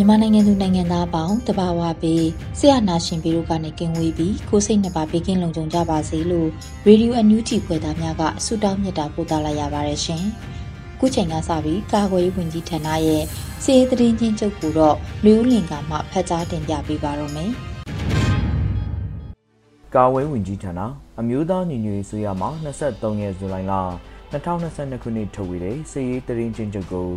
မြန်မာနိုင်ငံသူနိုင်ငံသားအပေါင်းတဘာဝပေးဆရာနာရှင်ပြီးတို့ကနေကင်ဝေးပြီးကိုစိတ်နှစ်ပါးဘေးကင်းလုံခြုံကြပါစေလို့ရေဒီယိုအန်ယူဂျီဖွယ်သားများကဆုတောင်းမြတ်တာပို့သလိုက်ရပါတယ်ရှင်။ခုချိန်ကစပြီးကာကွယ်ရေးဝန်ကြီးဌာနရဲ့စီရေးသတင်းချင်းချုပ်ကိုတော့လူဦးလင်ကမှဖတ်ကြားတင်ပြပေးပါတော့မယ်။ကာဝေးဝန်ကြီးဌာနအမျိုးသားညီညွတ်ရေးဆိုရမှာ23ရက်ဇူလိုင်လ2022ခုနှစ်ထုတ်ဝေတဲ့စီရေးသတင်းချင်းချုပ်ကို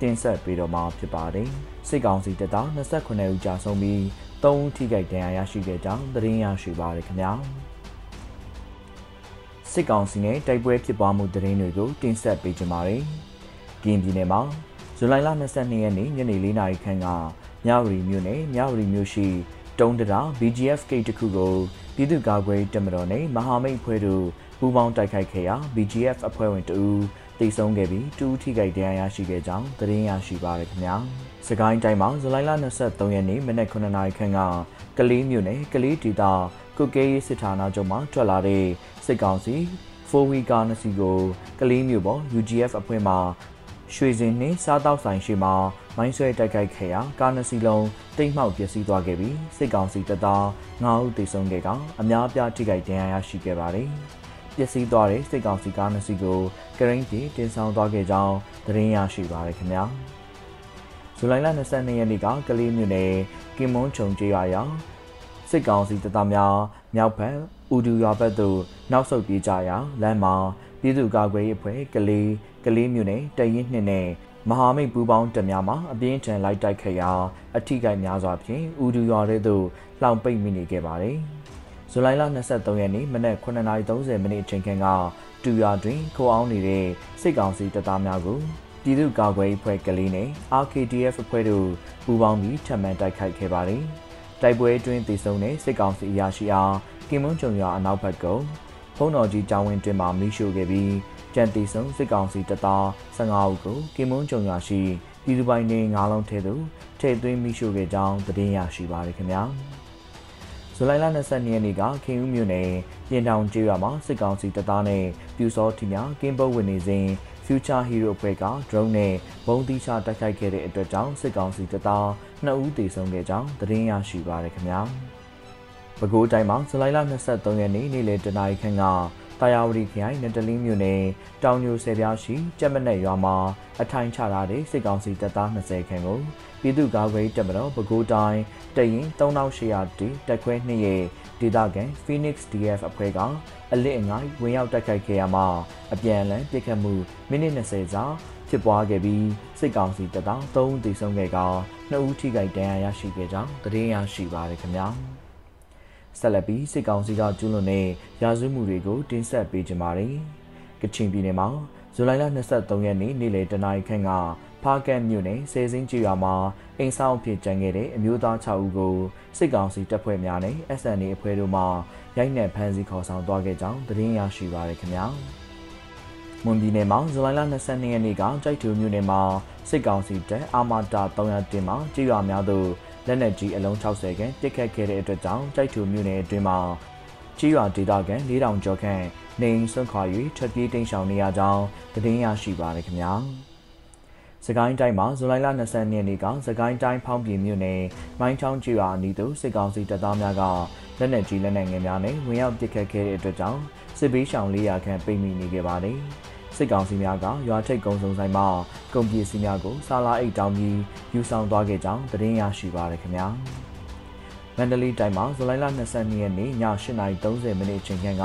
တင်ဆက်ပေးတော့မှာဖြစ်ပါတယ်။ စစ်ကောင်စီတပ်သား28ဦးကြာဆုံးပြီး3ဦးထိခိုက်ဒဏ်ရာရရှိခဲ့ကြောင်းသတင်းရရှိပါရခင်ဗျာ။စစ်ကောင်စီနဲ့တိုက်ပွဲဖြစ်ပွားမှုသတင်းတွေကိုတင်ဆက်ပေးကြပါမယ်။ကင်းပြည်နယ်မှာဇူလိုင်လ22ရက်နေ့ညနေ4နာရီခန့်ကမြဝတီမြို့နယ်မြဝတီမြို့ရှိတုံးတရာ BGF ဂိတ်တစ်ခုကိုပြည်သူ့ကာကွယ်တပ်မတော်နဲ့မဟာမိတ်ဖွဲ့တို့ပူးပေါင်းတိုက်ခိုက်ခဲ့ရာ BGF အဖွဲ့ဝင်တဦးတိတ်ဆုံးခဲ့ပြီးတူးထိခိုက်ဒဏ်ရာရရှိခဲ့ကြောင်းသတင်းရရှိပါရခင်ဗျာ။ စကိုင်းတိုင်းမှာဇူလိုင်လ23ရက်နေ့မနက်9:00နာရီခန့်ကကလေးမြို့နယ်ကလေးဒေသကုကေးရေးစစ်ဌာနချုပ်မှထွက်လာတဲ့စစ်ကောင်စီ4ဝီကားနှစ်စီးကိုကလေးမြို့ပေါ် UGF အဖွဲ့မှရွှေစင်နှင့်စားတောက်ဆိုင်ရှိမှာမိုင်းဆွဲတိုက်ခိုက်ခဲ့ရာကားနှစ်စီးလုံးတိတ်မှောက်ပျက်စီးသွားခဲ့ပြီးစစ်ကောင်စီတပ်သား9ဦးသေဆုံးခဲ့ကအများအပြားထိခိုက်ဒဏ်ရာရရှိခဲ့ပါတယ်။ပျက်စီးသွားတဲ့စစ်ကောင်စီကားနှစ်စီးကိုကရိန်းတီတင်ဆောင်သွားခဲ့ကြောင်းသတင်းရရှိပါရခင်ဗျာ ဇူလိုင်လ22ရက်နေ့ကကလေးမြို့နယ်ကင်မွန်ချုံကျေးရွာရောက်စစ်ကောင်စီတပ်သားများမြောက်ဘက်ဦးဒူရွာဘက်သို့နောက်ဆုတ်ပြေးကြရာလမ်းမှာပြည်သူ့ကာကွယ်ရေးအဖွဲ့ကလေးကလေးမြို့နယ်တရင်နှစ်နဲ့မဟာမိတ်ပူးပေါင်းတပ်များမှအပြင်းထန်လိုက်တိုက်ခဲ့ရာအထိကိများစွာဖြင့်ဦးဒူရွာထဲသို့လှောင်ပိတ်မိနေခဲ့ပါတယ်။ဇူလိုင်လ23ရက်နေ့မနက်9:30မိနစ်အချိန်ခန့်ကတူရွာတွင်ခိုးအောင်နေတဲ့စစ်ကောင်စီတပ်သားများကို ပြည်သူ့ကာကွယ်ရေးဖွဲ့ကလေးနဲ့ RKDF အဖွဲ့တို့ပူးပေါင်းပြီးထပ်မံတိုက်ခိုက်ခဲ့ပါတယ်။တိုက်ပွဲအတွင်းတည်ဆုံတဲ့စစ်ကောင်စီအရာရှိအားကင်မွန်းကျုံရွာအနောက်ဘက်ကဖုံးတော်ကြီးကျောင်းဝင်းတွင်မှမိရှို့ခဲ့ပြီးကြံတည်ဆုံစစ်ကောင်စီတပ်သား15ဦးကိုကင်မွန်းကျုံရွာရှိပြည်သူပိုင်နေငါးလုံးထဲသို့ထည့်သွင်းမိရှို့ခဲ့ကြောင်းသတင်းရရှိပါရခင်ဗျာ။ဇူလိုင်လ22ရက်နေ့ကခင်ဦးမြို့နယ်ပြင်တောင်ကျေးရွာမှာစစ်ကောင်စီတပ်သားနဲ့ပြူစောထီများကင်းပုတ်ဝင်နေစဉ် Future Hero အဖွဲ့က drone နဲ့ဘုံတိချတိုက်ခိုက်ခဲ့တဲ့အတွက်ကြောင့်စစ်ကောင်စီတပ်သား2ဦးသေဆုံးခဲ့ကြောင်းသတင်းရရှိပါရခင်ဗျာ။ပဲခူးတိုင်းမှာဇူလိုင်လ23ရက်နေ့နေ့လယ်တနာရီခန့်က တာယာဝတီခရိုင်နတလင်းမြို့နယ်တောင်ညိုဆယ်ပြားရှိကြက်မနက်ရွာမှာအထိုင်ချထားတဲ့စစ်ကောင်စီတပ်သား20ခန့်ကိုပြည်သူ့ကာကွယ်တပ်မတော်ပဲခူးတိုင်းတရင်3800တီတက်ခွဲ2ရဲ့ဒေသခံ Phoenix DF အဖွဲ့ကအလစ်အငိုင်းဝင်ရောက်တိုက်ခိုက်ခဲ့ရမှာအပြန်အလှန်ပစ်ခတ်မှုမိနစ်20ကြာဖြစ်ပွားခဲ့ပြီးစစ်ကောင်စီတပ်သား3ဦးသေဆုံးခဲ့က2ဦးထိခိုက်ဒဏ်ရာရရှိခဲ့ကြောင်းသတင်းရရှိပါရခင်ဗျာ ဆက်လက်ပြီးစစ်ကောင်စီကကျူးလွန်တဲ့ရာဇဝတ်မှုတွေကိုတင်ဆက်ပေးကြပါမယ်ကချင်ပြည်နယ်မှာဇူလိုင်လ23ရက်နေ့နေ့လယ်တနာရီခန့်ကဖားကန်မြို့နယ်စေစင်းကျွာမှာအိမ်ဆောင်ဖြစ်ကြံခဲ့တဲ့အမျိုးသား6ဦးကိုစစ်ကောင်စီတပ်ဖွဲ့များနဲ့ SNA အဖွဲ့တို့မှရိုက်နှက်ဖမ်းဆီးခေါ်ဆောင်သွားခဲ့ကြောင်းသတင်းရရှိပါရခင်ဗျာ။မွန်ပြည်နယ်မှာဇူလိုင်လ22ရက်နေ့ကကြိုက်ထူမြို့နယ်မှာစစ်ကောင်စီတပ်အာမာတာ300တင်မှကျွာများသို့ လက်နက်ကြီးအလုံး60ခန့်ပစ်ခတ်ခဲ့တဲ့အတွက်ကြောင့်ကြိုက်ထူမြို့နယ်အတွင်းမှာကြီးရွာဒေသခံ4000ကျော်ခန့်နေအိမ်ဆွန့်ခွာ၍ထွက်ပြေးတိမ်းရှောင်နေရကြောင်းသတင်းရရှိပါရခင်ဗျာ။စကိုင်းတိုင်းမှာဇူလိုင်လ20ရက်နေ့ကစကိုင်းတိုင်းဖောင်းပြည်မြို့နယ်မိုင်းချောင်းကျွာအနီးသို့စစ်ကောင်စီတပ်သားများကလက်နက်ကြီးလက်နက်ငယ်များနဲ့ဝင်ရောက်ပစ်ခတ်ခဲ့တဲ့အတွက်ကြောင့်စစ်ဘေးရှောင်400ခန့်ပိတ်မိနေခဲ့ပါတယ်။ စစ်ကောင်စီများကရွာထိပ်ကုန်းစုံဆိုင်မှာကုန်ပစ္စည်းများကိုစာလာအိတ်တောင်းပြီးယူဆောင်သွားခဲ့ကြောင်းသတင်းရရှိပါရခင်ဗျာမန္တလေးတိုင်းမှာဇူလိုင်လ22ရက်နေ့ည8:30မိနစ်အချိန်ခန့်က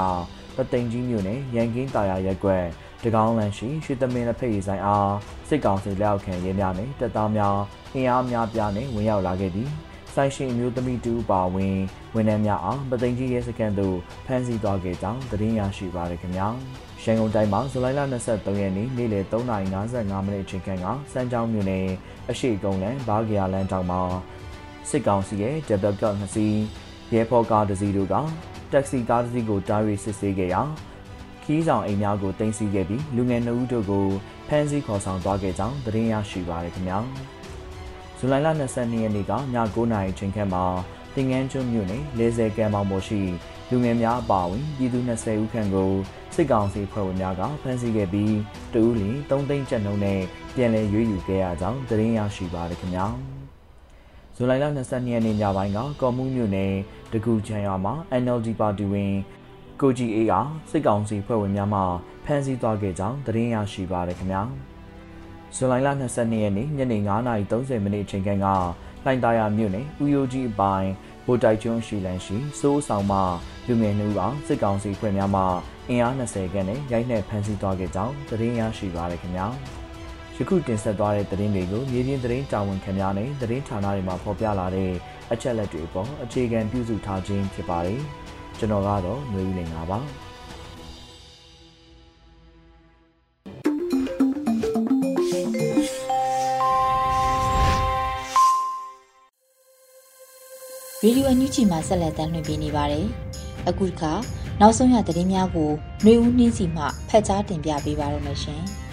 ပသိမ်ကြီးမြို့နယ်ရန်ကင်းတာယာရက်ကွက်တကောင်းလန်ရှိရွှေသမင်းလက်ဖက်ရည်ဆိုင်အားစစ်ကောင်စီလက်အောက်ခံရဲများနဲ့တပ်သားများအင်အားများပြားနဲ့ဝင်ရောက်လာခဲ့ပြီးဆိုင်ရှင်အမျိုးသမီးတူပါဝင်ဝန်ထမ်းများအားပသိမ်ကြီးရဲစခန်းသို့ဖမ်းဆီးသွားခဲ့ကြောင်းသတင်းရရှိပါရခင်ဗျာ ရန်ကုန်တိုင်းမှာဇူလိုင်လ23ရက်နေ့နေ့လယ်3:55မိနစ်အချိန်ခန့်ကစမ်းချောင်းမြို့နယ်အရှိကုန်းလန်ဘာဂီယာလန်တောင်မှာစစ်ကောင်စီရဲ့ double cut နှစ်စီးရဲဖော်ကားတစ်စီးတို့ကတက်ဆီကားတစ်စီးကိုတားရီစစ်ဆေးခဲ့ရာခီးဆောင်အိမ်များကိုတင်စီခဲ့ပြီးလူငယ်နှုတ်တို့ကိုဖမ်းဆီးခေါ်ဆောင်သွားခဲ့ကြောင်းသတင်းရရှိပါရခင်ဗျာဇူလိုင်လ22ရက်နေ့ကည9:00နာရီချိန်ခန့်မှာတင်ငန်းကျွန်းမြို့နယ်40ကံမောင်ပေါ်ရှိ လူငယ်များအပါအဝင်ပြည်သူ20ဦးခန့်ကိုစစ်ကောင်စီဖွဲ့ဝင်များကဖမ်းဆီးခဲ့ပြီးတဦးလီ3သိန်းကျပ်နှုန်းနဲ့ပြန်လည်ရွေးယူခဲ့ရကြောင်းသတင်းရရှိပါရခင်ဗျာဇူလိုင်လ22ရက်နေ့ညပိုင်းကကော်မှုမြို့နယ်တကူချံရွာမှာ NLD ပါတီဝင်ကိုကြီးအေးကစစ်ကောင်စီဖွဲ့ဝင်များမှဖမ်းဆီးသွားခဲ့ကြောင်းသတင်းရရှိပါရခင်ဗျာဇူလိုင်လ22ရက်နေ့ညနေ9:30မိနစ်အချိန်ခန့်ကလှိုင်သာယာမြို့နယ်ဥယိုကြီးအပိုင်းဗိုလ်တိုက်ကျွန်းရှိလန်ရှိစိုးဆောင်မှ လူငယ်နှူးအောင်စစ်ကောင်စီဖွဲ့များမှအင်အား20ခန့်နဲ့ရိုက်နှက်ဖမ်းဆီးသွားခဲ့ကြောင်းသတင်းရရှိပါရခင်ဗျာယခုတင်ဆက်သွားတဲ့သတင်းတွေကိုမြေပြင်သတင်းတာဝန်ခံများနဲ့သတင်းဌာနတွေမှာဖော်ပြလာတဲ့အချက်လက်တွေအပေါ်အခြေခံပြုစုထားခြင်းဖြစ်ပါတယ်ကျွန်တော်ကတော့ຫນွေဦးလင်ပါရေဒီယိုအန်ယူဂျီမှာဆက်လက်တင်ပြနေပါတယ်။ အခုတစ်ခါနောက်ဆုံးရသတင်းများကိုနှွေဦးနှင်းစီမှဖတ်ကြားတင်ပြပေးပါရမရှင်။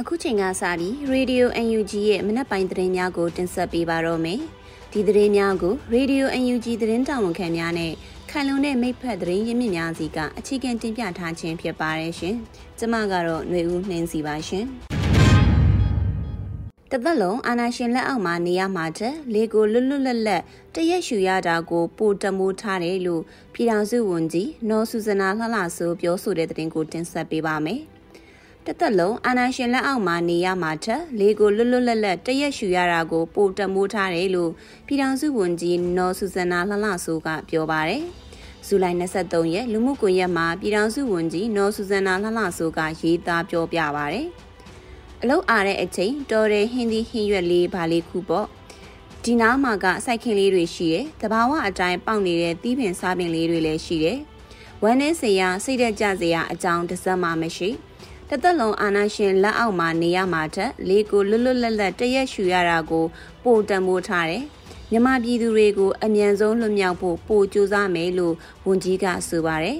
အခုချိန်ကစပြီး Radio UNG ရဲ့မနက်ပိုင်းသတင်းများကိုတင်ဆက်ပေးပါတော့မယ်။ဒီသတင်းများကို Radio UNG သတင်းတာဝန်ခံများနဲ့ခံလုံတဲ့မိဖက်သတင်းရင်းမြစ်များစီကအခြေခံတင်ပြထားခြင်းဖြစ်ပါတယ်ရှင်။ကျမကတော့နှွေဦးနှင်းစီပါရှင်။ တသက်လုံးအာနာရှင်လက်အောက်မှာနေရမှာတဲ့လေကိုလွတ်လွတ်လပ်လပ်တရက်ရှူရတာကိုပိုတမိုးထားတယ်လို့ပြည်ထောင်စုဝန်ကြီးနော်ဆူဇနာလှလှဆိုပြောဆိုတဲ့သတင်းကိုတင်ဆက်ပေးပါမယ်။တသက်လုံးအာနာရှင်လက်အောက်မှာနေရမှာတဲ့လေကိုလွတ်လွတ်လပ်လပ်တရက်ရှူရတာကိုပိုတမိုးထားတယ်လို့ပြည်ထောင်စုဝန်ကြီးနော်ဆူဇနာလှလှဆိုကပြောပါတယ်။ဇူလိုင်23ရက်လူမှုကွန်ရက်မှာပြည်ထောင်စုဝန်ကြီးနော်ဆူဇနာလှလှဆိုကရေးသားပြောပြပါဗျ။ အလုတ်အားတဲ့အချိန်တော်တဲ့ဟင်းသီးဟင်းရွက်လေးဘာလေးခုပေါ့ဒီနားမှာကစိုက်ခင်းလေးတွေရှိတယ်တဘာဝအတိုင်းပေါက်နေတဲ့တီးပင်စားပင်လေးတွေလည်းရှိတယ်ဝမ်းနဲ့စရာစိတ်သက်ကြစရာအကြောင်းတစ်စက်မှမရှိတသက်လုံးအာနာရှင်လက်အောက်မှာနေရမှာတဲ့လေးကိုလွတ်လွတ်လပ်လပ်တရက်ရှူရတာကိုပိုတံမိုးထားတယ်မြမပြည်သူတွေကိုအမြန်ဆုံးလွတ်မြောက်ဖို့ပိုကြိုးစားမယ်လို့ဝန်ကြီးကဆိုပါတယ်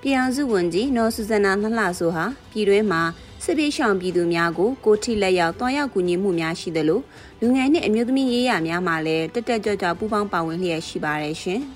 ပြည်အောင်စုဝန်ကြီးနော်ဆူဇနာလှလှဆိုဟာပြည်တွင်းမှာ စစ်ပြေးရှောင်ပြည်သူများကိုကိုထိလက်ရောက်တွားရောက်ကူညီမှုများရှိသလိုလူငယ်နှင့်အမျိုးသမီးရေးရာများမှလည်းတက်တက်ကြွကြွပူးပေါင်းပါဝင်လျက်ရှိပါတယ်ရှင်။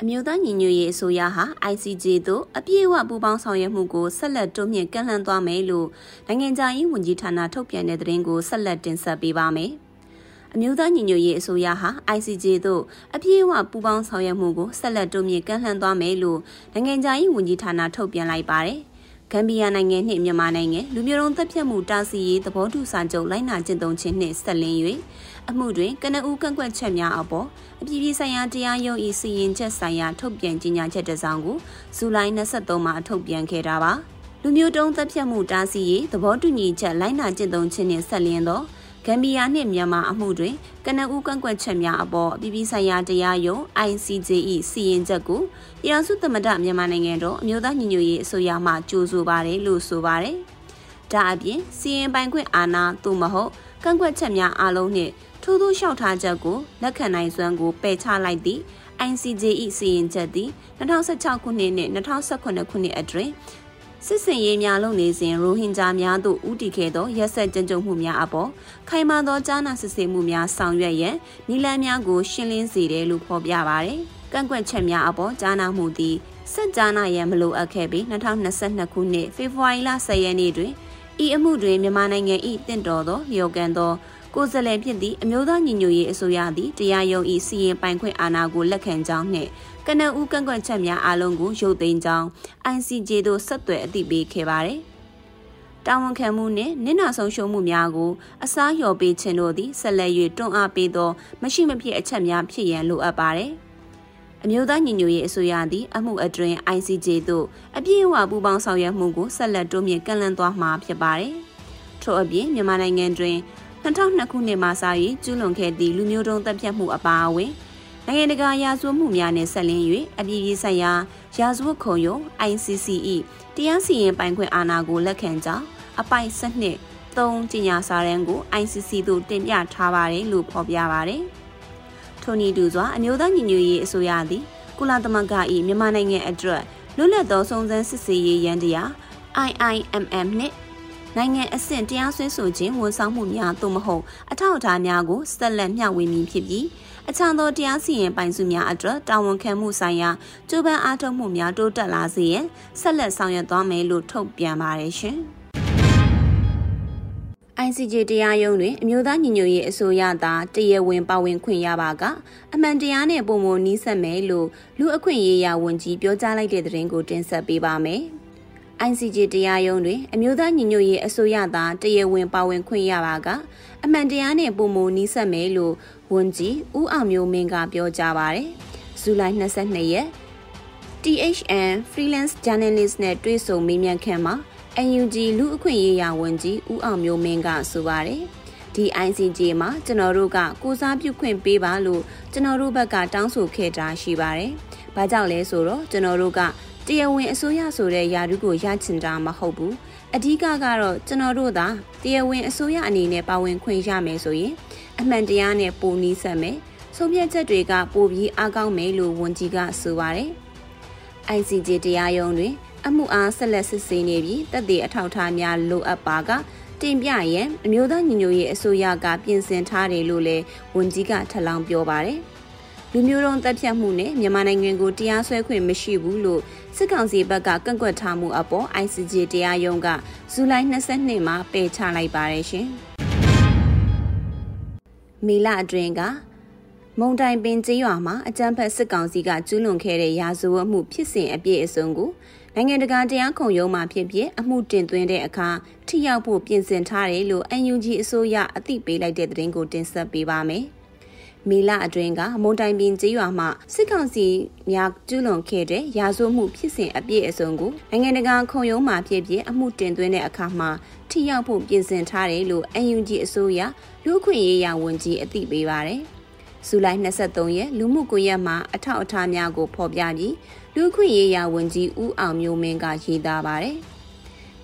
အမျိုးသားညီညွတ်ရေးအစိုးရဟာ ICJ သို့အပြည့်အဝပူးပေါင်းဆောင်ရွက်မှုကိုဆက်လက်တိုးမြင့်ကန့်လန့်သွားမယ်လို့နိုင်ငံခြားရေးဝန်ကြီးဌာနထုတ်ပြန်တဲ့သတင်းကိုဆက်လက်တင်ဆက်ပေးပါမယ်။အမျိုးသားညီညွတ်ရေးအစိုးရဟာ ICJ သို့အပြည့်အဝပူးပေါင်းဆောင်ရွက်မှုကိုဆက်လက်တိုးမြင့်ကန့်လန့်သွားမယ်လို့နိုင်ငံခြားရေးဝန်ကြီးဌာနထုတ်ပြန်လိုက်ပါတယ် ဂမ်ဘီယာနိုင်ငံနှင့်မြန်မာနိုင်ငံလူမျိုးတုံးသက်ဖြတ်မှုတာစီရေးသဘောတူစာချုပ်လိုက်နာကျင့်သုံးခြင်းနှင့်ဆက်လင်း၍အမှုတွင်ကနအူးကန့်ကွက်ချက်များအပေါ်အပြည်ပြည်ဆိုင်ရာတရားရုံး၏စီရင်ချက်ဆိုင်ရာထုတ်ပြန်ကြေညာချက်တစ်စောင်ကိုဇူလိုင်23မှာထုတ်ပြန်ခဲ့တာပါလူမျိုးတုံးသက်ဖြတ်မှုတာစီရေးသဘောတူညီချက်လိုက်နာကျင့်သုံးခြင်းနှင့်ဆက်လင်းသော ဂမ်ဘီယာနှင့်မြန်မာအမှုတွင်ကနအူးကန့်ကွက်ချက်များအပေါ်အပြည်ပြည်ဆိုင်ရာတရားရုံး ICJ ၏စီရင်ချက်ကိုပြည်ထောင်စုသမ္မတမြန်မာနိုင်ငံတော်အမျိုးသားညီညွတ်ရေးအစိုးရမှကြိုးဆိုပါတယ်လို့ဆိုပါတယ်။ဒါအပြင်စီရင်ပိုင်ခွင့်အာဏာသို့မဟုတ်ကန့်ကွက်ချက်များအလုံးနှင့်ထိုးထိုးလျှောက်ထားချက်ကိုလက်ခံနိုင်စွမ်းကိုပယ်ချလိုက်သည့် ICJ ၏စီရင်ချက်သည်2016ခုနှစ်နှင့်2018ခုနှစ်အတွင်း စစ်စင်ရေးများလုပ်နေစဉ်ရိုဟင်ဂျာများသို့ဦးတည်ခဲ့သောရက်ဆက်ကြံကြုံမှုများအပေါ်ခိုင်မာသောကြားနာစစ်ဆေးမှုများဆောင်ရွက်ရန်နီလန်းများကိုရှင်းလင်းစေတယ်လို့ဖော်ပြပါရယ်။ကန့်ကွက်ချက်များအပေါ်ကြားနာမှုသည်စစ်ကြားနာရန်မလိုအပ်ခဲ့ပြီး2022ခုနှစ်ဖေဖော်ဝါရီလ10ရက်နေ့တွင်ဤအမှုတွင်မြန်မာနိုင်ငံ၏တင့်တော်သောလျော်ကန်သောကိုယ်စားလှယ်ဖြစ်သည့်အမျိုးသားညီညွတ်ရေးအစိုးရသည်တရားရုံး၏စီရင်ပိုင်ခွင့်အာဏာကိုလက်ခံကြောင်းနှင့် ကနဦးကန့်ကွက်ချက်များအလုံးကိုရုပ်သိမ်းကြောင်း ICJ သို့ဆက်သွယ်အသိပေးခဲ့ပါသည်တာဝန်ခံမှုနှင့်နင့်နာဆုံးရှုံးမှုများကိုအစားလျော်ပေးခြင်းတို့သည်ဆက်လက်၍တွန်းအားပေးသောမရှိမဖြစ်အချက်များဖြစ်ရန်လိုအပ်ပါသည်အမျိုးသားညီညွတ်ရေးအစိုးရသည်အမှုအတွင် ICJ သို့အပြည့်အဝပူးပေါင်းဆောင်ရွက်မှုကိုဆက်လက်တိုးမြင့်ကန့်လန့်သွားမှာဖြစ်ပါတယ်။ထို့အပြင်မြန်မာနိုင်ငံတွင်2002ခုနှစ်မှစ၍ကျူးလွန်ခဲ့သည့်လူမျိုးတုံးတပ်ဖြတ်မှုအပါအဝင် နိုင်ငံတကာရာဇဝတ်မှုများနှင့်ဆက်လင်း၍အပြည်ပြည်ဆိုင်ရာရာဇဝတ်ခုံရုံး ICC ၏တရားစီရင်ပိုင်ခွင့်အာဏာကိုလက်ခံကြောင်းအပိုင်စနစ်၃ကျညာစာရန်ကို ICC သို့တင်ပြထားပါတယ်လို့ဖော်ပြပါတယ်။ထို့နည်းတူစွာအမျိုးသားညီညွတ်ရေးအစိုးရသည်ကုလသမဂ္ဂ၏မြန်မာနိုင်ငံအတွက်လွတ်လပ်သောစုံစမ်းစစ်ဆေးရေးရန်တရား IIMM နှင့် နိုင်ငံအဆင့်တရားစွဲဆိုခြင်းဝန်ဆောင်မှုများသို့မဟုတ်အထောက်အထားများကိုဆက်လက်မျှဝေမည်ဖြစ်ပြီးအချမ်းသောတရားစီရင်ပိုင်စုများအတွက်တာဝန်ခံမှုဆိုင်ရာကြိုးပမ်းအားထုတ်မှုများတိုးတက်လာစေရန်ဆက်လက်ဆောင်ရွက်သွားမယ်လို့ထုတ်ပြန်ပါတယ်ရှင်။ ICJ တရားရုံးတွင်အမျိုးသားညီညွတ်ရေးအစိုးရသာတရားဝင်ပါဝင်ခွင့်ရပါကအမှန်တရားနဲ့ပုံမနီးစပ်မယ်လို့လူအခွင့်ရေးရာဝန်ကြီးပြောကြားလိုက်တဲ့သတင်းကိုတင်ဆက်ပေးပါမယ်။ ICJ တရားရုံးတွင်အမျိုးသားညီညွတ်ရေးအစိုးရသာတရားဝင်ပါဝင်ခွင့်ရပါကအမှန်တရားနဲ့ပုံမနီးစပ်မယ်လို့ဝန်ကြီးဦးအောင်မျိုးမင်းကပြောကြားပါတယ်။ဇူလိုင်22ရက် THN Freelance Journalist နဲ့တွေ့ဆုံမေးမြန်းခန်းမှာ UNG လူအခွင့်ရေးရာဝန်ကြီးဦးအောင်မျိုးမင်းကဆိုပါတယ်ဒီ ICJ မှာကျွန်တော်တို့ကကိုစားပြုခွင့်ပေးပါလို့ကျွန်တော်တို့ဘက်ကတောင်းဆိုခဲ့တာရှိပါတယ်။ဘာကြောင့်လဲဆိုတော့ကျွန်တော်တို့က တရားဝင်အစိုးရဆိုတဲ့ယာရုကိုရချင်တာမဟုတ်ဘူး။အဓိကကတော့ကျွန်တော်တို့သာတရားဝင်အစိုးရအနေနဲ့ပါဝင်ခွင့်ရမယ်ဆိုရင်အမှန်တရားနဲ့ပုံနီးစပ်မယ်။ဆုံးဖြတ်ချက်တွေကပိုပြီးအားကောင်းမယ်လို့ဝန်ကြီးကဆိုပါတယ်။ ICJ တရားရုံးတွင် အမှုအားဆက်လက်စစ်ဆေးနေပြီးတပ်တွေအထောက်ထားများလိုအပ်ပါကတင်ပြရန်အမျိုးသားညီညွတ်ရေးအစိုးရကပြင်ဆင်ထားတယ်လို့လည်းဝန်ကြီးကထပ်လောင်းပြောပါတယ်။ လူမျိုးတုံးတပ်ဖြတ်မှုနဲ့မြန်မာနိုင်ငံကိုတရားစွဲခွင့်မရှိဘူးလို့စစ်ကောင်စီဘက်ကကန့်ကွက်ထားမှုအပေါ် ICJ တရားရုံးကဇူလိုင်22မှာပယ်ချလိုက်ပါတယ်ရှင်။မီလအတွင်းကမုံတိုင်ပင်ကျေးရွာမှာအကြမ်းဖက်စစ်ကောင်စီကကျူးလွန်ခဲ့တဲ့ရာဇဝတ်မှုဖြစ်စဉ်အပြည့်အစုံကိုနိုင်ငံတကာတရားခုံရုံးမှဖြစ်ဖြစ်အမှုတင်သွင်းတဲ့အခါထိရောက်ဖို့ပြင်ဆင်ထားတယ်လို့ UNG အစိုးရအသိပေးလိုက်တဲ့သတင်းကိုတင်ဆက်ပေးပါမယ်။ မီလာအတွင်းကမွန်တိုင်ပင်ကျေးရွာမှာစစ်ကောင်စီများကျူးလွန်ခဲ့တဲ့ရာဇဝမှုဖြစ်စဉ်အပြည့်အစုံကိုနိုင်ငံတကာခုံရုံးမှဖြစ်ဖြစ်အမှုတင်သွင်းတဲ့အခါမှာထိရောက်ဖို့ပြင်ဆင်ထားတယ်လို့ UNG အစိုးရလူ့ခွင့်ရေးရာဝန်ကြီးအသိပေးပါတယ်။ဇူလိုင်23ရက်လူမှုကွန်ရက်မှာအထောက်အထားများကိုဖော်ပြပြီးလူခွင့်ရေးရာဝန်ကြီးဦးအောင်မျိုးမင်းကရေးသားပါတယ်။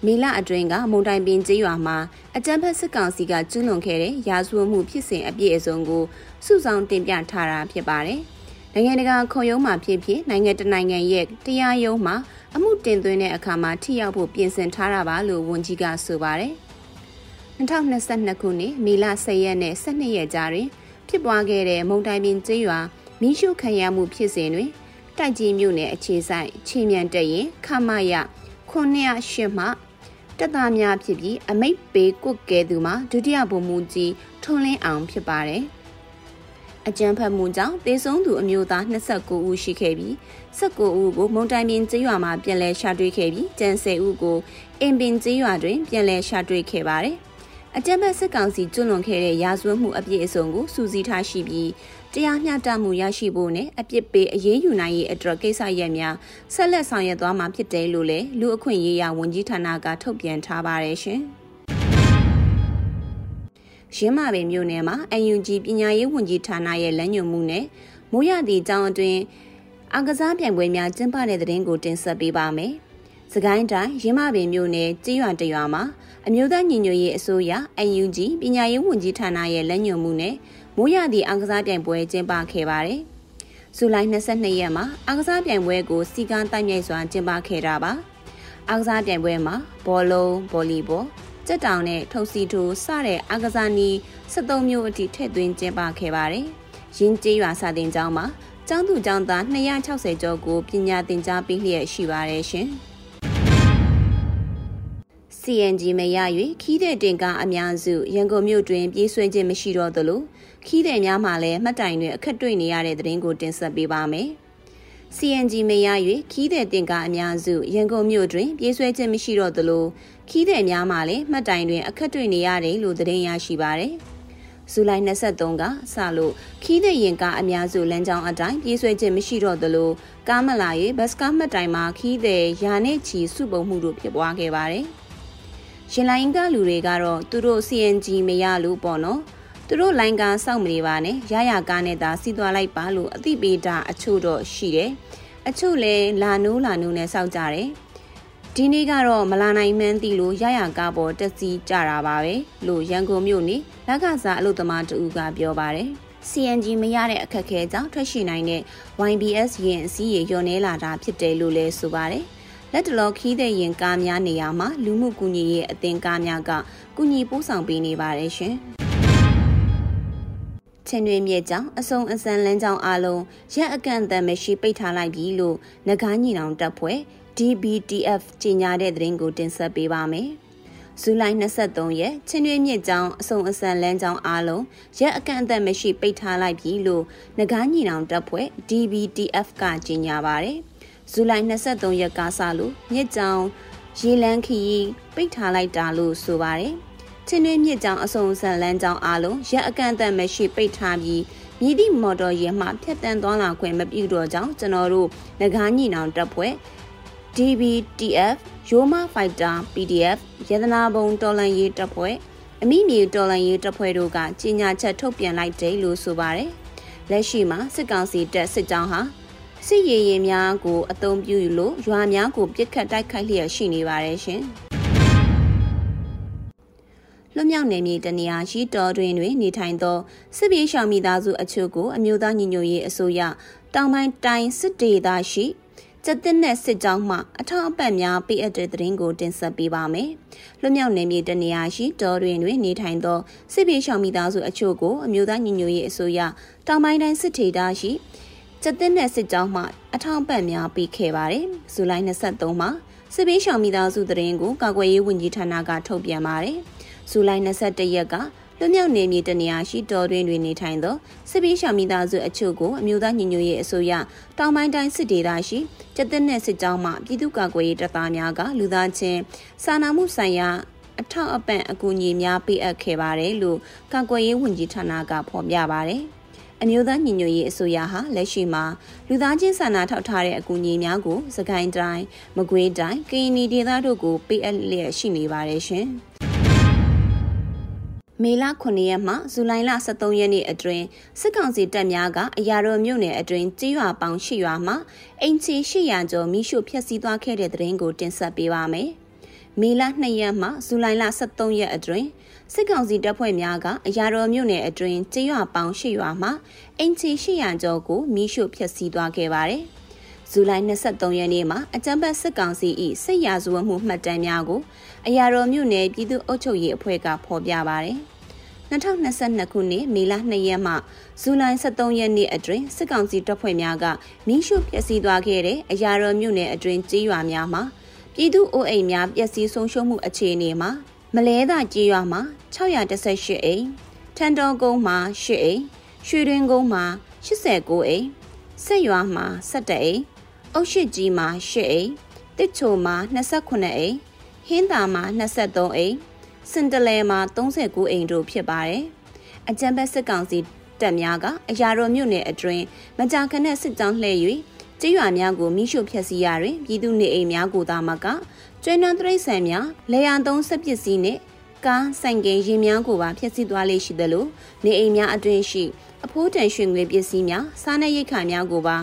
မေလအတွင်းကမုံတိုင်ပင်ကျေးရွာမှာအကြမ်းဖက်စစ်ကောင်စီကကျူးလွန်ခဲ့တဲ့ရာဇဝတ်မှုဖြစ်စဉ်အပြည့်အစုံကိုစုဆောင်တင်ပြထားတာဖြစ်ပါတယ်။နိုင်ငံတကာခုံရုံးမှာဖြစ်ဖြစ်နိုင်ငံတနိုင်ငံရဲ့တရားရုံးမှာအမှုတင်သွင်းတဲ့အခါမှာထိရောက်ဖို့ပြင်ဆင်ထားတာပါလို့ဝန်ကြီးကဆိုပါတယ်။2022ခုနှစ်မေလ10ရက်နဲ့12ရက်ကြားတွင်ဖြစ်ပွားခဲ့တဲ့မုံတိုင်ပင်ကျေးရွာမီးရှို့ခံရမှုဖြစ်စဉ်တွင်တိုက်ကြီးမြို့နယ်အခြေဆိုင်ချီမြန်တက်ရင်ခမရ908မှ တက်သားများဖြစ်ပြီးအမိတ်ပေးကုတ်ကဲသူမှာဒုတိယဗိုလ်မှူးကြီးထွန်းလင်းအောင်ဖြစ်ပါတယ်။အကြံဖတ်မှုကြောင့်တေဆုံးသူအမျိုးသား29ဦးရှိခဲ့ပြီး19ဦးကိုမုံတိုင်ပင်ကျေးရွာမှာပြန်လည်ရှာတွေ့ခဲ့ပြီးကျန်10ဦးကိုအင်ပင်ကျေးရွာတွင်ပြန်လည်ရှာတွေ့ခဲ့ပါတယ်။အကြံဖတ်စစ်ကောင်စီကျွလွန်ခဲ့တဲ့ရာဇဝတ်မှုအပြည့်အစုံကိုစူးစီးထားရှိပြီး တရားမျှတမှုရရှိဖို့နဲ့အပြစ်ပေးအရေးယူနိုင်ရေးအတွက်ကိစ္စရပ်များဆက်လက်ဆောင်ရွက်သွားမှာဖြစ်တယ်လို့လည်းလူအခွင့်ရေးရာဝန်ကြီးဌာနကထုတ်ပြန်ထားပါတယ်ရှင်။ရင်းမာပင်မြို့နယ်မှာ UNG ပညာရေးဝန်ကြီးဌာနရဲ့လမ်းညွှန်မှုနဲ့မိုးရသည့်အကြောင်းအတွင်းအကစားပြိုင်ပွဲများကျင်းပတဲ့တဲ့တင်ကိုတင်ဆက်ပေးပါမယ်။စကိုင်းတိုင်းရင်းမာပင်မြို့နယ်ကြေးရွာတရွာမှာအမျိုးသားညီညွတ်ရေးအစိုးရ UNG ပညာရေးဝန်ကြီးဌာနရဲ့လမ်းညွှန်မှုနဲ့ မိုးရသည့်အားကစားပြိုင်ပွဲကျင်းပခဲ့ပါတယ်။ဇူလိုင်22ရက်မှာအားကစားပြိုင်ပွဲကိုစီကန်းတိုက်မြိုက်စွာကျင်းပခဲ့တာပါ။အားကစားပြိုင်ပွဲမှာဘောလုံး၊ဗော်လီဘောကြက်တောင်နဲ့ထုတ်စီထိုးစတဲ့အားကစားနည်း73မျိုးအထိထည့်သွင်းကျင်းပခဲ့ပါတယ်။ရင်းကျေးရွာစာတင်ကျောင်းမှာကျောင်းသူကျောင်းသား260ကျော်ကိုပညာသင်ကြားပေးလျက်ရှိပါတယ်ရှင်။စ CNG မရ၍ခီးတဲ့တင်ကားအများစုရန်ကုန်မြို့တွင်ပြေးဆွဲခြင်းမရှိတော့သလို ခီးတဲ့များမှလည်းမှတ်တိုင်တွင်အခက်တွေ့နေရတဲ့သတင်းကိုတင်ဆက်ပေးပါမယ်။ CNG မရ၍ခီးတဲ့တင်ကားအများစုရန်ကုန်မြို့တွင်ပြေးဆွဲခြင်းမရှိတော့သလိုခီးတဲ့များမှလည်းမှတ်တိုင်တွင်အခက်တွေ့နေရတယ်လို့သတင်းရရှိပါရယ်။ဇူလိုင်23ကစလို့ခီးတဲ့ရင်ကားအများစုလမ်းကြောင်းအတိုင်းပြေးဆွဲခြင်းမရှိတော့သလိုကားမလာ၍ဘတ်စကားမှတ်တိုင်မှာခီးတဲ့ယာနဲ့ချီစုပုံမှုတို့ဖြစ်ပွားခဲ့ပါတယ်။ရင်လိုင်းကလူတွေကတော့သူတို့ CNG မရလို့ပေါ့နော် သူတို့လိုင်းကားစောင့်မနေပါနဲ့ရရကားနဲ့သာစီးသွားလိုက်ပါလို့အသိပေးတာအချို့တော့ရှိတယ်အချို့လည်းလာနိုးလာနိုးနဲ့စောင့်ကြတယ်ဒီနေ့ကတော့မလာနိုင်မှန်းသိလို့ရရကားပေါ်တက်စီကြတာပါပဲလို့ရန်ကုန်မြို့နေလက်ကစားအလုပ်သမားတူကပြောပါတယ် CNG မရတဲ့အခက်အခဲကြောင့်ထွက်ရှိနိုင်တဲ့ YBS ရင်အစည်းရေညွန်နေလာတာဖြစ်တယ်လို့လည်းဆိုပါတယ်လက်တလောခီးတဲ့ရင်ကားများနေရာမှာလူမှုကူညီရေးအသင်းကားများကကူညီပို့ဆောင်ပေးနေပါတယ်ရှင်။ ချင်းတွင်မြေကြောင့်အစုံအစံလမ်းကြောင်းအလုံးရက်အကန့်အသတ်မရှိပိတ်ထားလိုက်ပြီလို့ငကားညီနောင်တပ်ဖွဲ့ DBTF ကြေညာတဲ့သတင်းကိုတင်ဆက်ပေးပါမယ်။ဇူလိုင်23ရက်ချင်းတွင်းမြစ်ကြောင်းအစုံအစံလမ်းကြောင်းအားလုံးရက်အကန့်အသတ်မရှိပိတ်ထားလိုက်ပြီလို့ငကားညီနောင်တပ်ဖွဲ့ DBTF ကကြေညာပါတယ်။ဇူလိုင်23ရက်ကစလို့မြစ်ကြောင်ရေလန်းခီပိတ်ထားလိုက်တာလို့ဆိုပါတယ်။ ချင်းတွင်းမြစ်ကြောင်အစုံစံလမ်းကြောင်းအားလုံးရက်အကန့်အသတ်မရှိပိတ်ထားပြီးမြည်သည့်မော်တော်ယာဉ်မှဖြတ်တန်းသွားလာခွင့်မပြုတော့ကြောင်းကျွန်တော်တို့ငကားညီနောင်တပ်ဖွဲ့ DBTF Yoma Fighter PDF ရတနာဘုံတော်လန်ရေးတပ်ဖွဲ့အမိမြေတော်လန်ရေးတပ်ဖွဲ့တို့ကကြေညာချက်ထုတ်ပြန်လိုက်တယ်လို့ဆိုပါတယ်။လက်ရှိမှာစစ်ကောင်စီတပ်စစ်ကြောင်းဟာစစ်ရေးရင်များကိုအသုံးပြုလို့ရွာများကိုပြစ်ခတ်တိုက်ခိုက်လျက်ရှိနေပါတယ်ရှင်။ လွတ်မြောက်နေမြေတနေရာရှိတော်တွင်တွင်နေထိုင်သောစစ်ပြေးရှောင်မိသားစုအချို့ကိုအမျိုးသားညီညွတ်ရေးအစိုးရတောင်ပိုင်းတိုင်းစစ်ဒေသရှိကျက်တဲ့နဲ့စစ်ကြောင်းမှအထောက်အပံ့များပေးအပ်တဲ့သတင်းကိုတင်ဆက်ပေးပါမယ်။လွတ်မြောက်နေမြေတနေရာရှိတော်တွင်တွင်နေထိုင်သောစစ်ပြေးရှောင်မိသားစုအချို့ကိုအမျိုးသားညီညွတ်ရေးအစိုးရတောင်ပိုင်းတိုင်းစစ်ဒေသရှိကျက်တဲ့နဲ့စစ်ကြောင်းမှအထောက်ပံ့များပေးခဲ့ပါတယ်။ဇူလိုင်23မှာစစ်ပေးရှောင်မိသားစုတရင်ကိုကာကွယ်ရေးဝန်ကြီးဌာနကထုတ်ပြန်ပါတယ်။ ဇူလိုင်21ရက်ကလွမြောက်နေမြေတနေရာရှိတော်တွင်တွင်နေထိုင်သောစစ်ပေးရှောင်မိသားစုအချို့ကိုအမျိုးသားညီညွတ်ရေးအစိုးရတောင်ပိုင်းတိုင်းစစ်ဒေသရှိကျက်တဲ့နဲ့စစ်ကြောင်းမှပြည်သူ့ကာကွယ်ရေးတပ်သားများကလူသားချင်းစာနာမှုဆိုင်ရာအထောက်အပံ့အကူအညီများပေးအပ်ခဲ့ပါတယ်လို့ကာကွယ်ရေးဝန်ကြီးဌာနကဖော်ပြပါတယ်။အမျိုးသားညီညွတ်ရေးအစိုးရဟာလက်ရှိမှာလူသားချင်းစာနာထောက်ထားတဲ့အကူအညီများကိုစကိုင်းတိုင်းမကွေးတိုင်းကရင်နီဒေသတို့ကိုပေးအပ်လျက်ရှိနေပါတယ်ရှင်။ မေလ9ရက်မှဇူလိုင်လ23ရက်နေ့အတွင်းစစ်ကောင်စီတပ်များကအရာတော်မြို့နယ်အတွင်းကြေးရွာပေါင်း၈ရွာမှာအင်ချီ800ကျော်မိရှုဖျက်ဆီးသွားခဲ့တဲ့တဲ့ရင်ကိုတင်ဆက်ပေးပါမယ်။မေလ2ရက်မှဇူလိုင်လ23ရက်အတွင်းစစ်ကောင်စီတပ်ဖွဲ့များကအရာတော်မြို့နယ်အတွင်းကျေးရွာပေါင်း၈ရွာမှာအင်ချီ800ကျော်ကိုမိရှုဖျက်ဆီးသွားခဲ့ပါတယ်။ဇူလိုင်23ရက်နေ့မှာအကြံပတ်စစ်ကောင်စီ၏စစ်ရာဇဝမှုမှတ်တမ်းများကို အရာတော်မြို့နယ်ပြည်သူ့အုပ်ချုပ်ရေးအဖွဲ့ကဖော်ပြပါတယ်။2022ခုနှစ်မေလ2ရက်မှဇူလိုင်23ရက်နေ့အတွင်းစစ်ကောင်စီတပ်ဖွဲ့များကမိရှုဖျက်ဆီးသွားခဲ့တဲ့အရာတော်မြို့နယ်အတွင်းကျေးရွာများမှာပြည်သူ့အိုးအိမ်များပျက်စီးဆုံးရှုံးမှုအခြေအနေမှာမလဲသာကြေးရွာမှာ618အိမ်ထန်တော်ကုန်းမှာ8အိမ်ရွှေတွင်ကုန်းမှာ89အိမ်ဆက်ရွာမှာ17အိမ်အုတ်ရှိကြီးမှာ8အိမ်တစ်ချိုမှာ28အိမ် ဟင်းသာမှာ23အိမ်စင်တလဲမှာ39အိမ်တို့ဖြစ်ပါတယ်အကြံဘက်စစ်ကောင်စီတပ်များကအရာတော်မြို့နယ်အတွင်းမကြာခဏစစ်ကြောင်းလှည့်၍ကြေးရွာများကိုမိရှုဖျက်ဆီးရတွင်ပြည်သူနေအိမ်များကိုသာမကကျွမ်းနန်းတရိษံများလေယာဉ်သုံးစက်ပစ္စည်းနဲ့ကားဆိုင်ကင်ရင်များကိုပါဖျက်ဆီးသွားလေရှိသလိုနေအိမ်များအတွင်းရှိအဖိုးတန်ရွှေငွေပစ္စည်းများစားနပ်ရိက္ခာများကိုပါ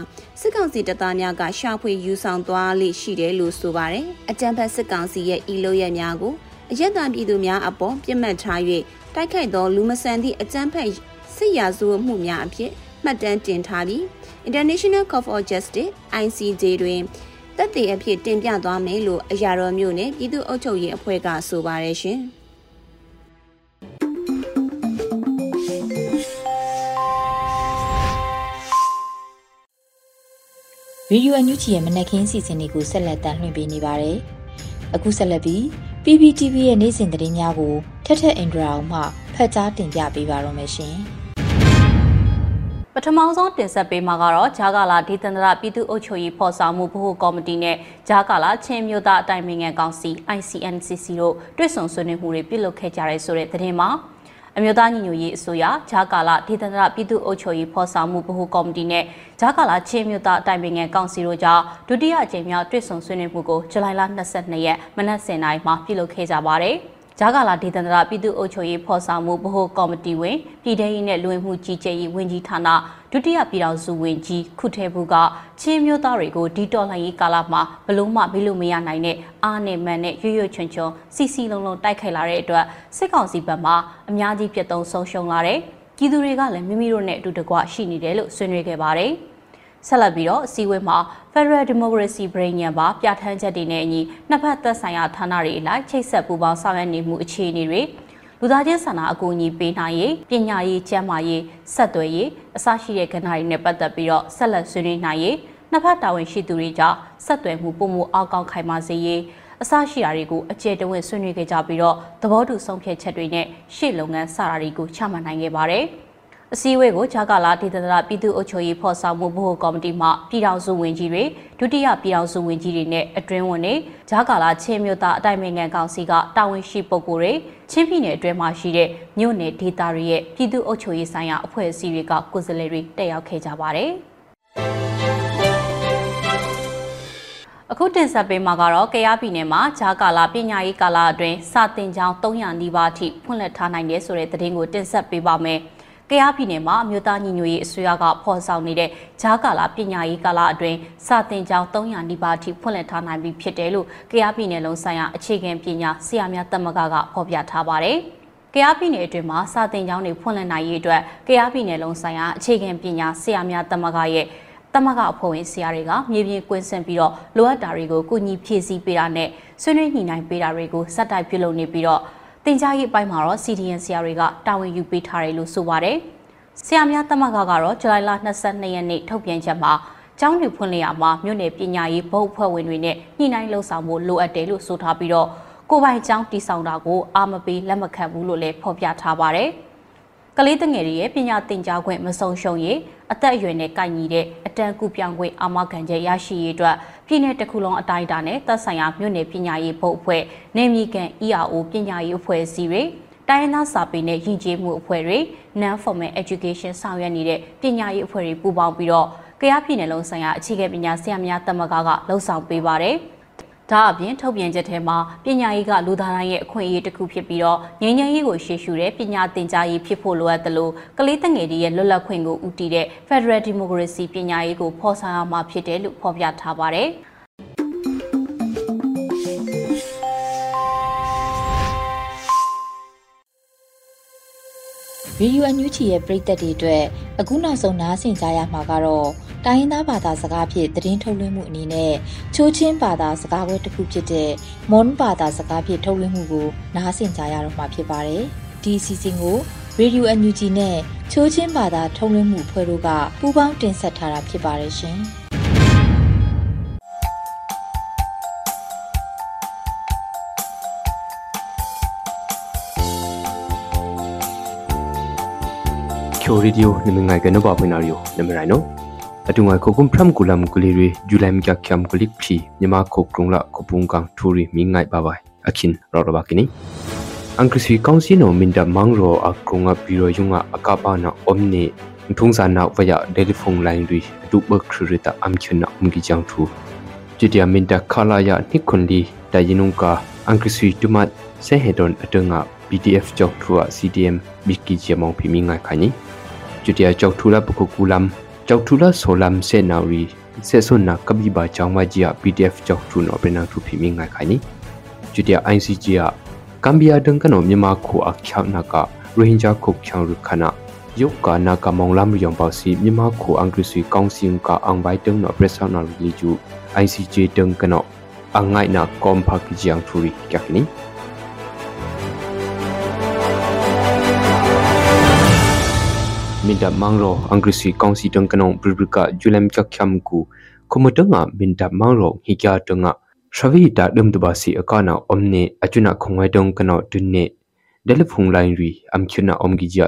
စစ်ကောင်စီတပ်သားများကရှာဖွေယူဆောင်သွားလေရှိတယ်လို့ဆိုပါတယ်အကြံဖက်စစ်ကောင်စီရဲ့ဤလိုရများကိုအရက်သားပြည်သူများအပေါ်ပြစ်မှတ်ထား၍တိုက်ခိုက်သောလူမဆန်သည့်အကြမ်းဖက်စစ်ရာဇဝတ်မှုများအဖြစ်မှတ်တမ်းတင်ထားပြီး International Court of Justice ICJ တွင်တက်တည်အဖြစ်တင်ပြသွားမယ်လို့အရာတော်မျိုးနဲ့ပြည်သူ့အုပ်ချုပ်ရေးအဖွဲ့ကဆိုပါတယ်ရှင်။ ဗီဒီယိုအန်ယူဂျီရဲ့မနက်ခင်းစီစဉ်တွေကိုဆက်လက်တင်ပြနေပါတယ်။အခုဆက်လက်ပြီး PPTV ရဲ့နေ့စဉ်သတင်းများကိုထက်ထက်အင်ဒရာအောင်မှဖတ်ကြားတင်ပြပေးပါရမရှင်ပထမဆုံးတင်ဆက်ပေးမှာကတော့ဂျာကာလာဒေသန္တရပြည်သူ့အုပ်ချုပ်ရေးဖော်ဆောင်မှုဗဟိုကော်မတီနဲ့ဂျာကာလာချင်းမျိုးသားအတိုင်းအမြံကောင်စီ ICNCC တို့တွဲဆုံဆွေးနွေးမှုတွေပြုလုပ်ခဲ့ကြတဲ့ဆိုတဲ့သတင်းမှာ အမျိုးသားညီညွတ်ရေးအစိုးရဂျာကာလာဒေသန္တရပြည်သူ့အုပ်ချုပ်ရေးဖော်ဆောင်မှုဗဟိုကော်မတီနဲ့ဂျာကာလာချင်းမျိုးသားအတိုင်ပင်ခံကောင်စီတို့ကြားဒုတိယအကြိမ်မြောက်တွေ့ဆုံဆွေးနွေးမှုကိုဇူလိုင်လ22ရက်မနက်10:00နာရီမှာပြုလုပ်ခဲ့ကြပါတယ်။ ဂျာကာလာဒေသန္တရပြည်သူ့အုပ်ချုပ်ရေးဖော်ဆောင်မှုဗဟိုကော်မတီဝင်ပြည်ထရေးနဲ့လူဝင်မှုကြီးကြပ်ရေးဝန်ကြီးဌာနဒုတိယပြည်ထောင်စုဝန်ကြီးခုထဲဘူးကချင်းမျိုးသားတွေကိုဒီတော်လှန်ရေးကာလမှာဘလို့မှမေးလို့မရနိုင်တဲ့အားနဲ့မှန်နဲ့ရွရွချွန်ချွန်စီစီလုံးလုံးတိုက်ခိုက်လာတဲ့အတွက်စစ်ကောင်စီဘက်မှအများကြီးပြတ်သုံးဆုံးရှုံးလာတဲ့ပြည်သူတွေကလည်းမိမိတို့နဲ့အတူတကွရှိနေတယ်လို့ဆွေးနွေးခဲ့ပါတယ်။ ဆက်လက်ပြီးတော့အစည်းအဝေးမှာ Federal Democracy ပြည်ညံပါပြဋ္ဌာန်းချက်တွေနဲ့အညီနှစ်ဖက်သက်ဆိုင်ရာဌာနတွေအလိုက်ချိတ်ဆက်ပူးပေါင်းဆောင်ရွက်နေမှုအခြေအနေတွေလူသားချင်းစာနာအကူအညီပေးနိုင်ရေးပညာရေးကျန်းမာရေးဆက်သွယ်ရေးအစရှိတဲ့ကဏ္ဍတွေနဲ့ပတ်သက်ပြီးတော့ဆက်လက်ဆွေးနွေးနိုင်ရေးနှစ်ဖက်တာဝန်ရှိသူတွေကြားဆက်သွယ်မှုပုံမှုအောက်ကောက်ခိုင်မာစေရေးအစရှိတာတွေကိုအကျယ်တဝင့်ဆွေးနွေးခဲ့ကြပြီးတော့သဘောတူဆုံးဖြတ်ချက်တွေနဲ့ရှေ့လုပ်ငန်းစတာတွေကိုချမှတ်နိုင်ခဲ့ပါတယ်။ အစည်းအဝေးကိုဂျာကာလာဒေသနာပြည်သူ့အုပ်ချုပ်ရေးဖော်ဆောင်မှုဗဟိုကော်မတီမှပြည်ထောင်စုဝန်ကြီးတွေဒုတိယပြည်ထောင်စုဝန်ကြီးတွေနဲ့အတွင်းဝန်တွေဂျာကာလာချင်းမြို့သားအတိုင်းအမြံကောင်စီကတာဝန်ရှိပုဂ္ဂိုလ်တွေချင်းပြည်နယ်အတွင်းမှာရှိတဲ့မြို့နယ်ဒေသတွေရဲ့ပြည်သူ့အုပ်ချုပ်ရေးဆိုင်ရာအဖွဲ့အစည်းတွေကကိုယ်စားလှယ်တွေတက်ရောက်ခဲ့ကြပါတယ်အခုတင်ဆက်ပေးမှာကတော့ကရားပြည်နယ်မှာဂျာကာလာပညာရေးကာလအတွင်းစာတင်ကျောင်း300နီးပါးအထိဖွင့်လှစ်ထားနိုင်တယ်ဆိုတဲ့သတင်းကိုတင်ဆက်ပေးပါမယ်။ ကယားပြည်နယ်မှာအမျိုးသားညီညွတ်ရေးအစိုးရကဖော်ဆောင်နေတဲ့ဂျားကာလာပညာရေးကာလအတွင်းစာသင်ကျောင်း300နီးပါးအထိဖွင့်လှစ်ထားနိုင်ပြီဖြစ်တယ်လို့ကယားပြည်နယ်လုံးဆိုင်ရာအခြေခံပညာဆရာများတက်မကကဖော်ပြထားပါတယ်။ကယားပြည်နယ်အတွင်းမှာစာသင်ကျောင်းတွေဖွင့်လှစ်နိုင်ရေးအတွက်ကယားပြည်နယ်လုံးဆိုင်ရာအခြေခံပညာဆရာများတက်မကရဲ့တမကအဖွဲ့ဝင်ဆရာတွေကမြေပြင်ကွင်းဆင်ပြီးတော့လိုအပ်တာတွေကိုကုညီဖြည့်ဆည်းပေးတာနဲ့ဆွေးနွေးညှိနှိုင်းပေးတာတွေကိုစက်တိုက်ပြုလုပ်နေပြီးတော့ တင် जा ရေးအပိုင်းမှာတော့ CDN ဆရာတွေကတာဝန်ယူပေးထားတယ်လို့ဆိုပါတယ်။ဆရာများသမဂ္ဂကတော့ဇူလိုင်လ22ရက်နေ့ထုတ်ပြန်ချက်မှာကျောင်းတွေဖွင့်လျာမှာမြို့နယ်ပညာရေးဘုတ်အဖွဲ့ဝင်တွေနဲ့ညှိနှိုင်းလှုပ်ဆောင်ဖို့လိုအပ်တယ်လို့ဆိုထားပြီးတော့ကိုပိုင်ကျောင်းတည်ဆောင်တာကိုအာမပေးလက်မခံဘူးလို့လည်းဖော်ပြထားပါတယ်။ ကလေးတငယ်တွေရဲ့ပညာသင်ကြားခွင့်မဆုံးရှုံးရေးအသက်အရွယ်နဲ့ကိုက်ညီတဲ့အတန်းကူပြောင်းခွင့်အာမခံချက်ရရှိရေးအတွက်ပြည်내တစ်ခုလုံးအတိုင်းအတာနဲ့သက်ဆိုင်ရာမြို့နယ်ပညာရေးဘုတ်အဖွဲ့နေမီကန် ERO ပညာရေးအဖွဲ့အစည်းတွေတိုင်းသားစာပေနဲ့ယဉ်ကျေးမှုအဖွဲ့တွေ non formal education ဆောင်ရွက်နေတဲ့ပညာရေးအဖွဲ့တွေပူးပေါင်းပြီးတော့ကရားပြည်နယ်လုံးဆိုင်ရာအခြေခံပညာဆရာများတမကကလှုပ်ဆောင်ပေးပါတယ်။ ဒါအပြင်ထုတ်ပြန်ချက်ထဲမှာပညာရေးကလူသားတိုင်းရဲ့အခွင့်အရေးတစ်ခုဖြစ်ပြီးတော့ငြိမ်းချမ်းရေးကိုရှေ့ရှုတဲ့ပညာသင်ကြားရေးဖြစ်ဖို့လိုအပ်တယ်လို့ကလေးတငယ်တွေရဲ့လွတ်လပ်ခွင့်ကိုဦးတည်တဲ့ Federal Democracy ပညာရေးကိုဖော်ဆောင်ရမှာဖြစ်တယ်လို့ဖော်ပြထားပါတယ်။ Radio NUG ရဲ့ပရိသတ်တွေအတွက်အခုနောက်ဆုံးနားဆင်ကြရမှာကတော့ တိုင်းရင်းသားဘာသာစကားဖြင့်သတင်းထုတ်လွှင့်မှုအနေနဲ့ချိုးချင်းဘာသာစကားပွဲတစ်ခုဖြစ်တဲ့မွန်ဘာသာစကားဖြင့်ထုတ်လွှင့်မှုကိုနားဆင်ကြရတော့မှာဖြစ်ပါတယ်။ဒီအစီအစဉ်ကို Radio NUG နဲ့ချိုးချင်းဘာသာထုတ်လွှင့်မှုဖွဲ့တို့ကပူးပေါင်းတင်ဆက်ထားတာဖြစ်ပါတယ်ရှင်။ချိုရီဒီယိုနမငိုင်ကနဘမနာရီယိုနမရိုင်နို အတူငါခုကုမ်ဖရမ်ကူလမ်ကူလီရီဂျူလိုင်မကချမ်ကူလိဖီမြမခုကရုံလာခုပုန်ကန်ထူရီမိငိုင်ဘဘိုင်အခင်ရောရဘကီနီအန်ကရစီကောင်စီနိုမင်ဒမန်ရောအကရုံငါပီရိုယုံငါအကပါနာအုံးနီထုံးစာနာဝယတယ်လီဖုန်းလိုင်းရီအတူဘခရတာအမ်ချွနာအမ်ဂီချောင်ထူဂျီတီယမင်ဒခလာယနိခွန်လီတယနုံကာအန်ကရစီတူမတ်ဆေဟေဒွန်အတငါ PDF ကြောက်ထူအ CDM ဘီကီချေမောင်ဖီမီငါခိုင်နီจุดยาจอกทุลาปกุกุลัมจอกทุลาโซลัม ကျောက်ထူလာဆိုလမ်ဆေနော်ရီဆေဆွန်နာကဘီဘာချောင်းမကြီးအ PDF ကျောက်ထူနော်ပြန်နောက်ထူဖိမိငိုင်ခိုင်နီကျူတယာ ICG ကကမ်ဘီယာဒန်ကနော်မြန်မာခုအချောင်းနာကရိုဟင်ဂျာခုချောင်းရခနာယုတ်ကနာကမောင်လမ်ရုံပါစီမြန်မာခုအင်္ဂလိပ်စီကောင်စီကအန်ဘိုင်တုံနော်ပရက်ဆာနာရီလီကျူ ICJ ဒန်ကနော်အငိုင်နာကွန်ဖာကီဂျန်ထူရီကြခနီ minda mangro angrisi kaunsi tang kanong pribrika julem chakhyam ku khumutanga minda mangro hikya tanga shravi ta dum du ba si akana omne achuna khongai dong kana dunne dele phung line ri am khuna om gi ja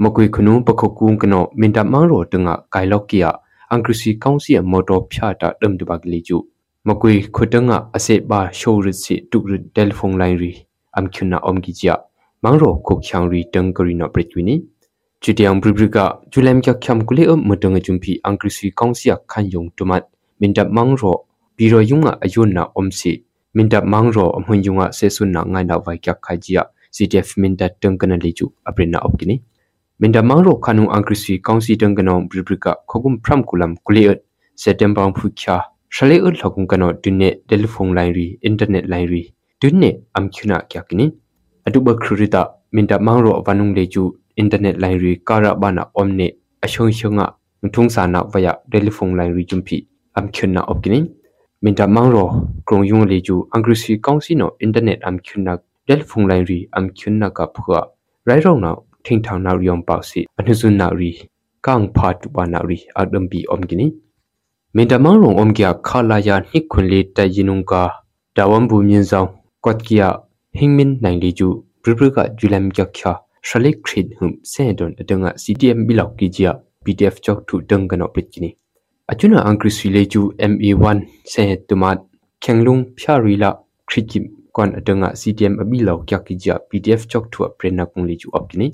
ctf min dat tung kana pit kini bribriga julam kya khyam kule ut lagung kana dunne min dat mang rong om gi ya pi ro yung la min dat mang ro khana dele phung line ri amim khuna ka kene thung sa na vaya ka ra na ri ak dum pi om gi ja prit kwini mokui khunu pakho kung kano min dat mang ro tunga kailok kia angkrisi kaunsi motor phya ta dum du ba gli ju makui khutanga ase ba showrit si tukru telephone line ri am khuna om gi ja mangro khok khyang ri tang kari na pritwini chitiang bribrika julem kya khyam kule am mutanga jumpi angkrisi kaunsia khan yong tumat minda mangro biro yunga ayun na omsi minda mangro amhun yunga se sunna ngai na vai kya khajia ctf minda tangkana leju aprina opkini minda mangro khanu angkrisi kaunsi tangkana bribrika khogum phram kulam kule september phukya shale ut lakung kano dunne telephone line ri internet line ri dunne am khuna kya kini atuba khrurita minta mangro wanung leju internet line ri kara bana omne ashong shonga thung sa na vaya telephone line ri jumpi am khuna opkini minta mangro krong yung leju angrisi kaungsi no internet am khuna telephone line ri am khuna ka phua rai rong na thing thang na riom pa si anuzun na ri kang pha tu ba na ri adam bi omkini မင်တမောင်ရုံအုံကခလာယာနိခွန်လေတယင်းုံကဒါဝမ်ဘူမြင်းဆောင်ကွတ်ကီယာဟင်းမင်နိုင်လီကျူပရပရကဂျူလမ်ကခါရှလိခရစ်ဟုမ်ဆဲဒွန်အတငါ CTM ဘီလောက်ကီဂျီယာ PDF ချောက်ထူတငကနောပစ်ကီနီအချွနာအင်္ဂရိစီလေကျူ ME1 ဆဲတူမတ်ခေငလုံဖြာရီလာခရစ်ကီကွန်အတငါ CTM အဘီလောက်ကကီဂျီယာ PDF ချောက်ထူအပရနာကုံလေကျူအပကီနီ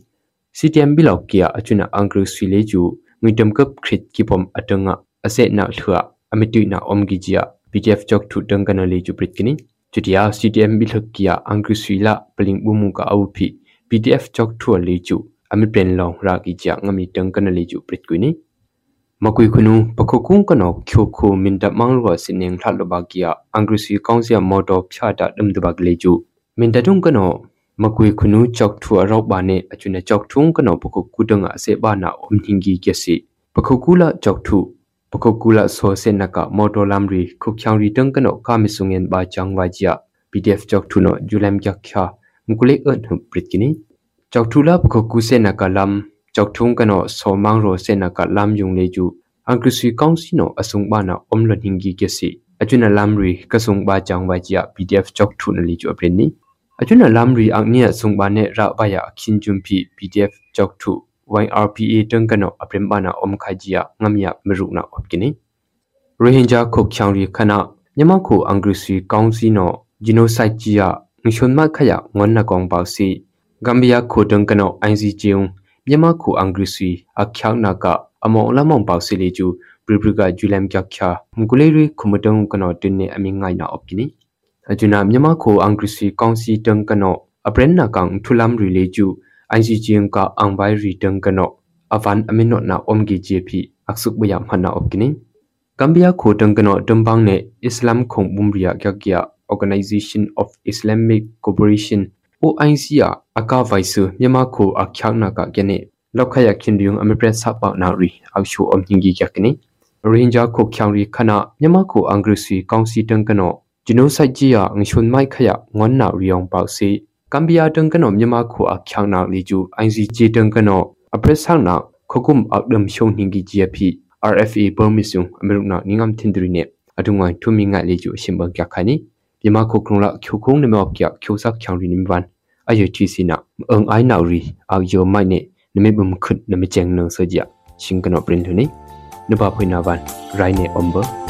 CTM ဘီလောက်ကီယာအချွနာအင်္ဂရိစီလေကျူငွေတမ်ကပ်ခရစ်ကီပမ်အတငါ ase na thua amitu na omgi jia pdf chok thu dang kana le chu prit kini chutia ctm bi thak kia angri suila pling bumu ka au phi pdf chok thu le chu ami pen long ra ki chia ngami dang kana le chu prit kuini makui khunu pakho kung kano khyo kho min da mang ro sineng thlat lo ba kia angri sui kaung sia moto phya da dum du ba le chu min da tung kano makui khunu chok thu a rok ba ne achuna chok thung kano pakho kudanga se ba na om hingi ke si pakho kula chok thu ပခုကူလာဆိုစင်နကမော်တော်လမ်ရီခုချောင်ရီတန်ကနောကာမီဆုငင်ဘာချောင်ဝါဂျီယာ PDF ကြောက်ထုနောဂျူလမ်ကြခါမကုလေအန်ဟပရစ်ကီနီကြောက်ထုလာပခုကူစင်နကလမ်ကြောက်ထုံကနောဆောမန်းရောစင်နကလမ်ယုံလေကျူအင်္ဂရိစီကောင်စီနောအဆုံဘာနာအုံလနင်ဂီကစီအကျွနလမ်ရီကဆုံဘာချောင်ဝါဂျီယာ PDF ကြောက်ထုနလီကျူအပရင်နီ အကျွနလမ်ရီအငနီယဆုံဘာနေရာဘယာအခင်းဂျုံပီ PDF ကြောက်ထု YRPA tengkano aprembana omkhajia ngamya meruna opkini Rohingya khok changri khana nyama ko angrisi kaungsi no genocide jia ngshonma khaya ngonna kong pausi Gambia ko tengkano ICJ nyama ko angrisi akhyang naka amo lamong pausi leju pripriga julam kyakya mkuleri khumutang kano tinne ami ngai na opkini ajuna nyama ko angrisi kaungsi tengkano aprenna kang thulam rileju ICGM ka angbai return kano avan amino na omgi JP aksuk bayam hana opkini Gambia ko tang kano tumbang ne Islam khong bumria kya kya Organization of Islamic Cooperation OIC ya aka vaisu myama ko akhyak na ka kene lokhaya khindiyung amipre sapa na ri akshu omhingi kya kini Rohingya ko khyang ri khana myama ko angrisi kaungsi tang kano genocide ji ya ngshun mai khaya ngon na riyong pau si ကမ်ဘီယာတန်ကနောမြမခုအခ ्याং နာလီကျူ ICG တန်ကနောအပရက်ဆောင်နာခခုမ်အောက်ဒမ်ရှုံဟင်ဂီ GFP RFA ဘောမီဆုံအမေရုနာငငမ်တင်ဒရီနေအတုငိုင်းထူမီငါလီကျူရှင်ဘန်ကြခါနီမြမခုကရုံလာခုခုံနမောက်ကြခုဆက်ချောင်ရီနိမဝန်အယတီစီနာအင်အိုင်နာရီအောက်ယိုမိုင်နေနမေဘုံခွတ်နမေချင်နဆကြရှင်ကနောပရင်ထူနီနဘဖွေနာဝန်ရိုင်းနေအုံဘာ